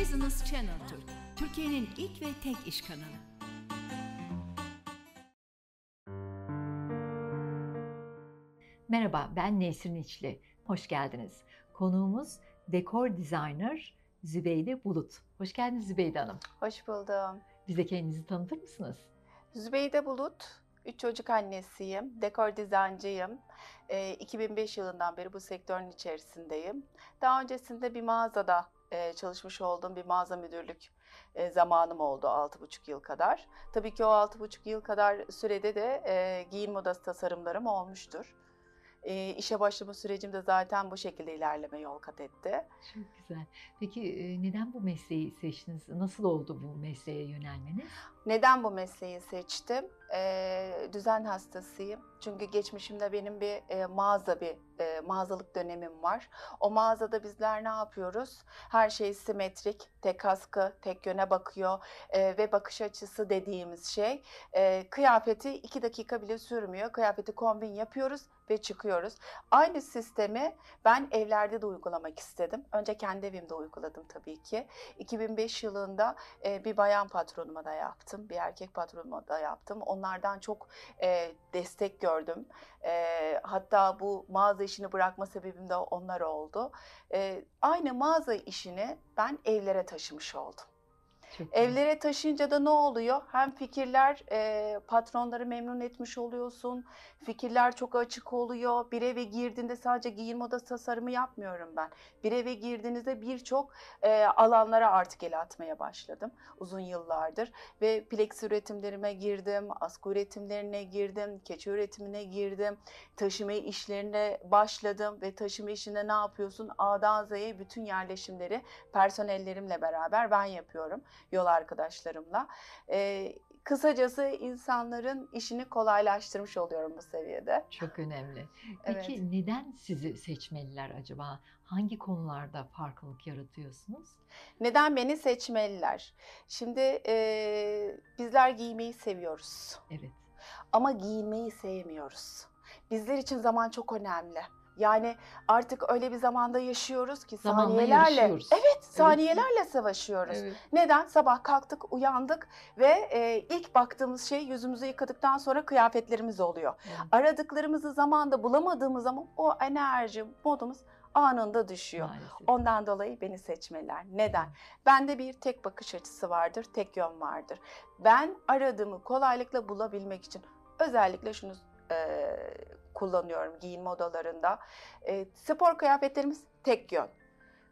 Business Channel Türk, Türkiye'nin ilk ve tek iş kanalı. Merhaba, ben Nesrin İçli. Hoş geldiniz. Konuğumuz dekor designer Zübeyde Bulut. Hoş geldiniz Zübeyde Hanım. Hoş buldum. Bize kendinizi tanıtır mısınız? Zübeyde Bulut, üç çocuk annesiyim, dekor dizancıyım. Ee, 2005 yılından beri bu sektörün içerisindeyim. Daha öncesinde bir mağazada e, çalışmış olduğum bir mağaza müdürlük e, zamanım oldu 6,5 yıl kadar. Tabii ki o 6,5 yıl kadar sürede de e, giyim modası tasarımlarım olmuştur. E, işe başlama sürecim de zaten bu şekilde ilerleme yol kat etti. Çok güzel. Peki e, neden bu mesleği seçtiniz? Nasıl oldu bu mesleğe yönelmeniz? Neden bu mesleği seçtim? Ee, düzen hastasıyım. Çünkü geçmişimde benim bir e, mağaza bir e, mağazalık dönemim var. O mağazada bizler ne yapıyoruz? Her şey simetrik, tek askı, tek yöne bakıyor e, ve bakış açısı dediğimiz şey e, kıyafeti iki dakika bile sürmüyor. Kıyafeti kombin yapıyoruz ve çıkıyoruz. Aynı sistemi ben evlerde de uygulamak istedim. Önce kendi evimde uyguladım tabii ki. 2005 yılında e, bir bayan patronuma da yaptım, bir erkek patronuma da yaptım. Onlardan çok e, destek gördüm. E, hatta bu mağaza işini bırakma sebebim de onlar oldu. E, aynı mağaza işini ben evlere taşımış oldum. Evlere taşıyınca da ne oluyor? Hem fikirler e, patronları memnun etmiş oluyorsun. Fikirler çok açık oluyor. Bir eve girdiğinde sadece giyim odası tasarımı yapmıyorum ben. Bir eve girdiğinizde birçok e, alanlara artık el atmaya başladım uzun yıllardır. Ve pleks üretimlerime girdim, askı üretimlerine girdim, keçi üretimine girdim. Taşıma işlerine başladım ve taşıma işinde ne yapıyorsun? A'dan Z'ye bütün yerleşimleri personellerimle beraber ben yapıyorum yol arkadaşlarımla. Ee, kısacası insanların işini kolaylaştırmış oluyorum bu seviyede. Çok önemli. Peki Evet. neden sizi seçmeliler acaba? Hangi konularda farklılık yaratıyorsunuz? Neden beni seçmeliler? Şimdi e, bizler giymeyi seviyoruz Evet. ama giyinmeyi sevmiyoruz. Bizler için zaman çok önemli. Yani artık öyle bir zamanda yaşıyoruz ki Zamanla saniyelerle yarışıyoruz. Evet, saniyelerle savaşıyoruz. Evet. Neden? Sabah kalktık, uyandık ve e, ilk baktığımız şey yüzümüzü yıkadıktan sonra kıyafetlerimiz oluyor. evet. Aradıklarımızı zamanda bulamadığımız zaman o enerji, modumuz anında düşüyor. Maalesef. Ondan dolayı beni seçmeler. Neden? Bende bir tek bakış açısı vardır, tek yön vardır. Ben aradığımı kolaylıkla bulabilmek için özellikle şunu e, kullanıyorum giyinme odalarında. E, spor kıyafetlerimiz tek yön.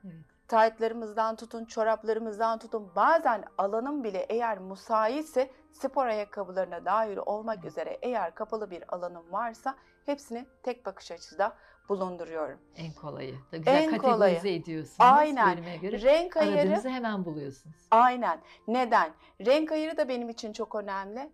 Evet. Taytlarımızdan tutun, çoraplarımızdan tutun. Bazen alanım bile eğer müsaitse spor ayakkabılarına dair olmak üzere eğer kapalı bir alanım varsa hepsini tek bakış açıda bulunduruyorum. En kolayı. Da güzel En kategorize kolayı. ediyorsunuz. Aynen. Göre Renk ayarı aradığınızı hemen buluyorsunuz. Aynen. Neden? Renk ayırı da benim için çok önemli.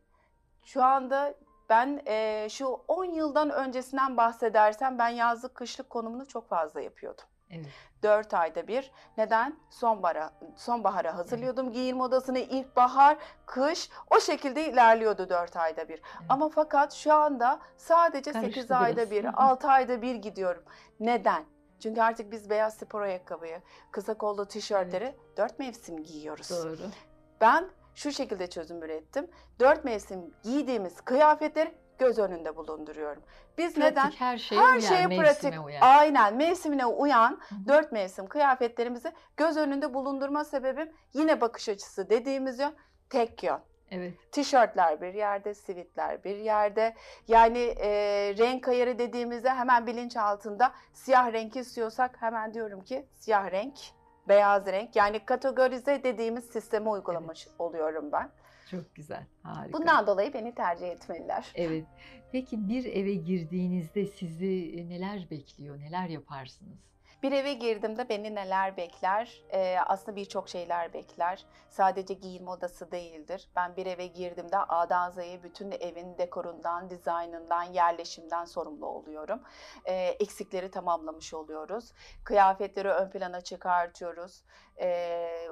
Şu anda ben e, şu 10 yıldan öncesinden bahsedersem ben yazlık kışlık konumunu çok fazla yapıyordum. Evet. 4 ayda bir. Neden? Sonbahara, sonbahara hazırlıyordum giyinme odasını. İlkbahar, kış o şekilde ilerliyordu 4 ayda bir. Ama fakat şu anda sadece Karıştı 8 ayda biraz. bir, Hı hı. 6 ayda bir gidiyorum. Neden? Çünkü artık biz beyaz spor ayakkabıyı, kısa kollu tişörtleri dört mevsim giyiyoruz. Doğru. Ben şu şekilde çözüm ürettim. Dört mevsim giydiğimiz kıyafetleri göz önünde bulunduruyorum. Biz Pratik neden? her şeye Her uyan, şeye mevsime pratik. uyan. Aynen mevsimine uyan dört mevsim kıyafetlerimizi göz önünde bulundurma sebebim yine bakış açısı dediğimiz yön tek yön. Evet. Tişörtler bir yerde, sivitler bir yerde. Yani e, renk ayarı dediğimizde hemen bilinç altında siyah renk istiyorsak hemen diyorum ki siyah renk, beyaz renk. Yani kategorize dediğimiz sistemi uygulamış oluyorum ben. Çok güzel. Harika. Bundan dolayı beni tercih etmeliler. Evet. Peki bir eve girdiğinizde sizi e, neler bekliyor? Neler yaparsınız? Bir eve girdiğimde beni neler bekler? Ee, aslında birçok şeyler bekler. Sadece giyinme odası değildir. Ben bir eve girdiğimde A'dan Z'ye bütün evin dekorundan, dizaynından, yerleşimden sorumlu oluyorum. Ee, eksikleri tamamlamış oluyoruz. Kıyafetleri ön plana çıkartıyoruz. Ee,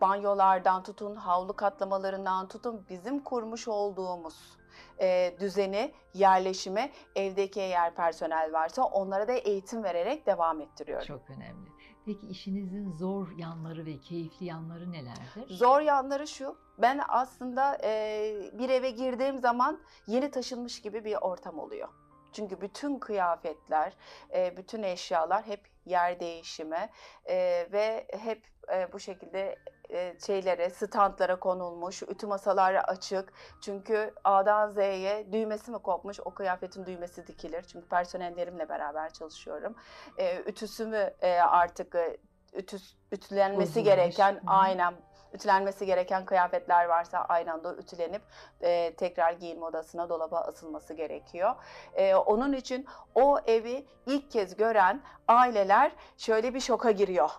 banyolardan tutun, havlu katlamalarından tutun bizim kurmuş olduğumuz e, düzeni, yerleşimi, evdeki eğer personel varsa onlara da eğitim vererek devam ettiriyorum. Çok önemli. Peki işinizin zor yanları ve keyifli yanları nelerdir? Zor yanları şu, ben aslında e, bir eve girdiğim zaman yeni taşınmış gibi bir ortam oluyor. Çünkü bütün kıyafetler, e, bütün eşyalar hep yer değişimi e, ve hep e, bu şekilde e, şeylere, standlara konulmuş, ütü masaları açık. Çünkü A'dan Z'ye düğmesi mi kopmuş, o kıyafetin düğmesi dikilir. Çünkü personellerimle beraber çalışıyorum. E, ütüsü mü e, artık e, ütü, ütülenmesi Bozulmuş. gereken, aynen ütülenmesi gereken kıyafetler varsa aynı anda ütülenip e, tekrar giyinme odasına, dolaba asılması gerekiyor. E, onun için o evi ilk kez gören aileler şöyle bir şoka giriyor.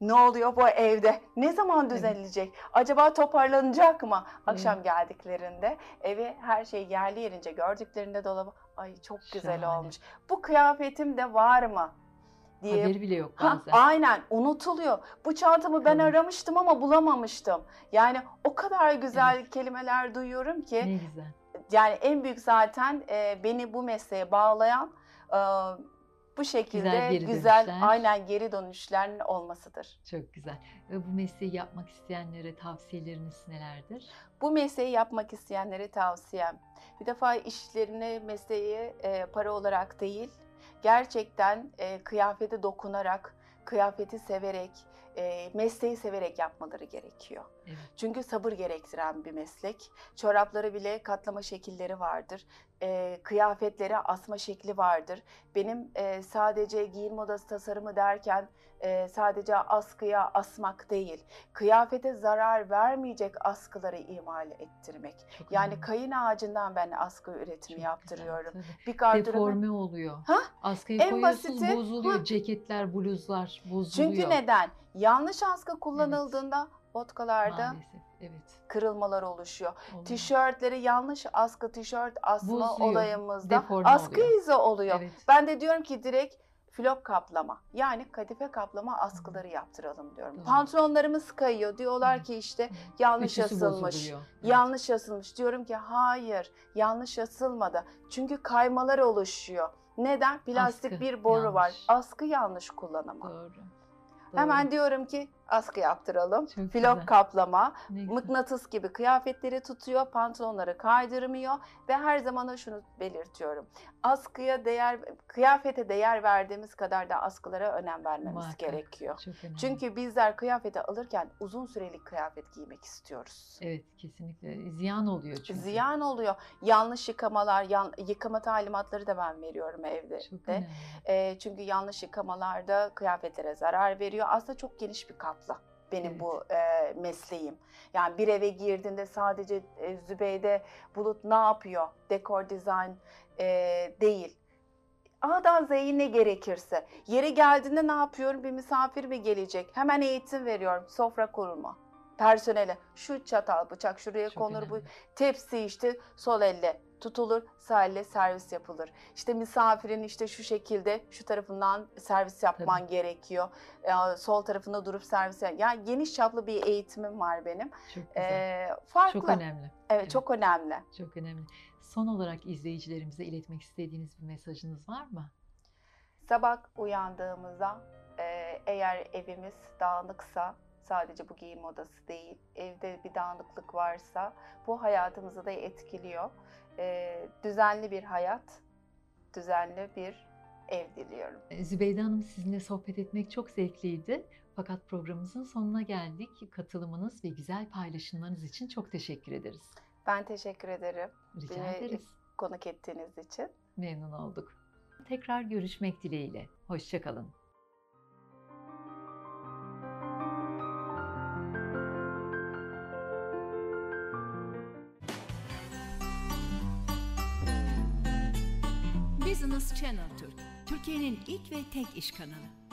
Ne oluyor bu evde? Ne zaman düzelecek? Acaba toparlanacak mı? Akşam geldiklerinde evi her şey yerli yerince gördüklerinde dolabı ay çok güzel Şahane. olmuş. Bu kıyafetim de var mı? Diye Haberi bile yok Ha, bazen. aynen unutuluyor. Bu çantamı ben Tabii. aramıştım ama bulamamıştım. Yani o kadar güzel kelimeler duyuyorum ki Ne güzel. yani en büyük zaten e, beni bu mesleğe bağlayan e, bu şekilde Güzel güzel, geri dönüşler. aynen geri dönüşlerin olmasıdır. Çok güzel. Bu mesleği yapmak isteyenlere tavsiyeleriniz nelerdir? Bu mesleği yapmak isteyenlere tavsiyem. Bir defa işlerini, mesleği e, para olarak değil, gerçekten e, kıyafete dokunarak, kıyafeti severek, e, mesleği severek yapmaları gerekiyor. Evet. Çünkü sabır gerektiren bir meslek. Çorapları bile katlama şekilleri vardır. E, kıyafetlere asma şekli vardır. Benim e, sadece giyinme odası tasarımı derken e, sadece askıya asmak değil, kıyafete zarar vermeyecek askıları imal ettirmek. Çok Yani önemli. kayın ağacından ben askı üretimi Çok güzel, yaptırıyorum. tabii. Bir gardırobun Deforme oluyor. Ha? Askıyı En koyuyorsunuz basiti- bozuluyor. Ha. Ceketler, bluzlar bozuluyor. çünkü neden? Yanlış askı kullanıldığında botkalarda Maalesef. Evet. kırılmalar oluşuyor. oluyor. Tişörtleri yanlış askı tişört asma Bozuyor, olayımızda deforme askı oluyor. izi oluyor. Evet. Ben de diyorum ki direkt flop kaplama yani kadife kaplama askıları yaptıralım diyorum. Doğru. Pantolonlarımız kayıyor diyorlar ki işte yanlış Ütüsü asılmış. Evet. Yanlış asılmış. Diyorum ki hayır yanlış asılmadı. Çünkü kaymalar oluşuyor. Neden? Plastik Askı bir boru var. yanlış. Askı yanlış kullanımı. Doğru. Hemen Doğru. diyorum ki askı yaptıralım. Çok Flop güzel. kaplama. Ne güzel. Mıknatıs gibi kıyafetleri tutuyor, pantolonları kaydırmıyor ve her zaman da şunu belirtiyorum. Askıya değer, kıyafete değer verdiğimiz kadar da askılara önem vermemiz Muhakkak. gerekiyor. Çünkü bizler kıyafeti alırken uzun süreli kıyafet giymek istiyoruz. Evet kesinlikle ziyan oluyor çünkü. Ziyan oluyor. Yanlış yıkamalar, yan, yıkama talimatları da ben veriyorum evde. Çok önemli. E, çünkü yanlış yıkamalarda kıyafetlere zarar veriyor. Aslında çok geniş bir kapla benim Evet. bu e, mesleğim. Yani bir eve girdiğinde sadece e, Zübeyde Bulut ne yapıyor? Dekor dizayn e, değil. A'dan Z'ye ne gerekirse. Yeri geldiğinde ne yapıyorum? Bir misafir mi gelecek? Hemen eğitim veriyorum. Sofra kurma. Personele şu çatal bıçak şuraya Çok konur bu önemli. Tepsi işte sol elle tutulur, sağ elle servis yapılır. İşte misafirin işte şu şekilde şu tarafından servis yapman Tabii. gerekiyor. Ee, sol tarafında durup servis yap. Yani geniş çaplı bir eğitimim var benim. Çok güzel. Ee, farklı. Çok önemli. Evet, Evet. çok önemli. Çok önemli. Son olarak izleyicilerimize iletmek istediğiniz bir mesajınız var mı? Sabah uyandığımızda e, eğer evimiz dağınıksa sadece bu giyim odası değil, evde bir dağınıklık varsa bu hayatımızı da etkiliyor. E, düzenli bir hayat, düzenli bir ev diliyorum. Ee, Zübeyde Hanım sizinle sohbet etmek çok zevkliydi. Fakat programımızın sonuna geldik. Katılımınız ve güzel paylaşımlarınız için çok teşekkür ederiz. Ben teşekkür ederim Rica Beni- ederiz. konuk ettiğiniz için. Memnun olduk. Tekrar görüşmek dileğiyle. Hoşçakalın. Channel Türk, Türkiye'nin ilk ve tek iş kanalı.